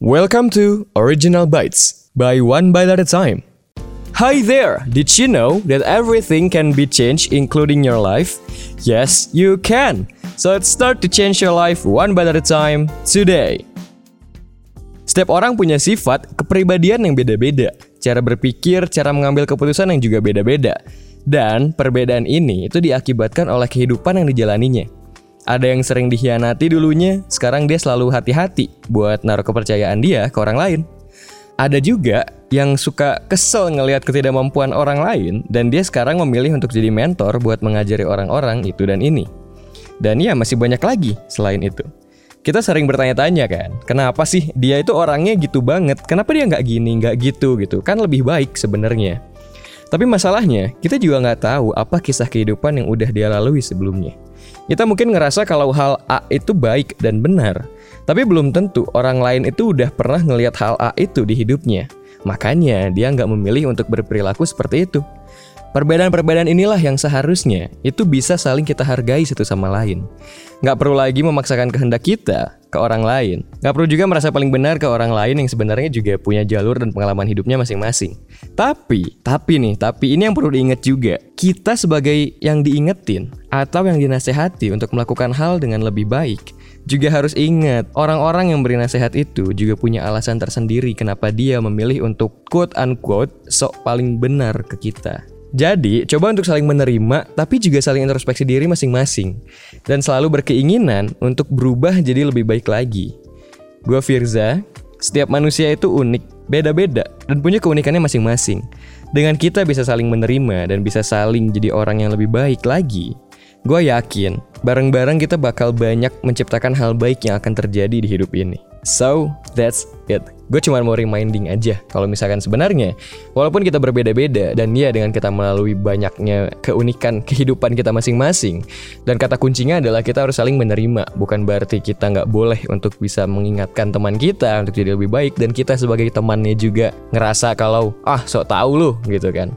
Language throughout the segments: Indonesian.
Welcome to Original Bites by One Bite at a Time. Hi there! Did you know that everything can be changed, including your life? Yes, you can! So let's start to change your life one bite at a time today. Setiap orang punya sifat, kepribadian yang beda-beda, cara berpikir, cara mengambil keputusan yang juga beda-beda. Dan perbedaan ini itu diakibatkan oleh kehidupan yang dijalaninya. Ada yang sering dikhianati dulunya, sekarang dia selalu hati-hati buat naruh kepercayaan dia ke orang lain. Ada juga yang suka kesel ngelihat ketidakmampuan orang lain dan dia sekarang memilih untuk jadi mentor buat mengajari orang-orang itu dan ini. Dan ya masih banyak lagi selain itu. Kita sering bertanya-tanya kan, kenapa sih dia itu orangnya gitu banget? Kenapa dia nggak gini, nggak gitu gitu? Kan lebih baik sebenarnya. Tapi masalahnya, kita juga nggak tahu apa kisah kehidupan yang udah dia lalui sebelumnya. Kita mungkin ngerasa kalau hal A itu baik dan benar, tapi belum tentu orang lain itu udah pernah ngelihat hal A itu di hidupnya. Makanya dia nggak memilih untuk berperilaku seperti itu. Perbedaan-perbedaan inilah yang seharusnya itu bisa saling kita hargai satu sama lain. Nggak perlu lagi memaksakan kehendak kita ke orang lain. Nggak perlu juga merasa paling benar ke orang lain yang sebenarnya juga punya jalur dan pengalaman hidupnya masing-masing. Tapi, tapi nih, tapi ini yang perlu diingat juga. Kita sebagai yang diingetin atau yang dinasehati untuk melakukan hal dengan lebih baik, juga harus ingat, orang-orang yang beri nasihat itu juga punya alasan tersendiri kenapa dia memilih untuk quote-unquote sok paling benar ke kita. Jadi, coba untuk saling menerima, tapi juga saling introspeksi diri masing-masing. Dan selalu berkeinginan untuk berubah jadi lebih baik lagi. Gue Firza, setiap manusia itu unik, beda-beda, dan punya keunikannya masing-masing. Dengan kita bisa saling menerima dan bisa saling jadi orang yang lebih baik lagi, gue yakin bareng-bareng kita bakal banyak menciptakan hal baik yang akan terjadi di hidup ini. So, that's it. Gue cuma mau reminding aja kalau misalkan sebenarnya walaupun kita berbeda-beda dan ya dengan kita melalui banyaknya keunikan kehidupan kita masing-masing dan kata kuncinya adalah kita harus saling menerima bukan berarti kita nggak boleh untuk bisa mengingatkan teman kita untuk jadi lebih baik dan kita sebagai temannya juga ngerasa kalau ah sok tahu lu gitu kan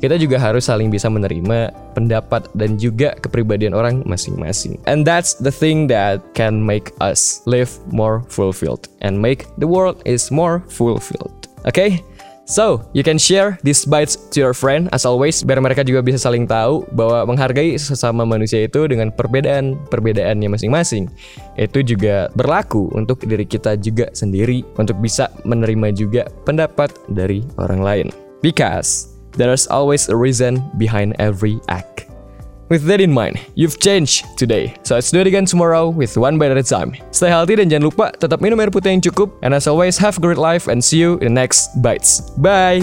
kita juga harus saling bisa menerima pendapat dan juga kepribadian orang masing-masing. And that's the thing that can make us live more fulfilled and make the world is more fulfilled. Okay? So, you can share these bites to your friend as always biar mereka juga bisa saling tahu bahwa menghargai sesama manusia itu dengan perbedaan-perbedaannya masing-masing. Itu juga berlaku untuk diri kita juga sendiri untuk bisa menerima juga pendapat dari orang lain. Because There's always a reason behind every act. With that in mind, you've changed today. So let's do it again tomorrow with one bite at a time. Stay healthy dan jangan lupa tetap minum air putih yang cukup. And as always, have a great life and see you in the next bites. Bye!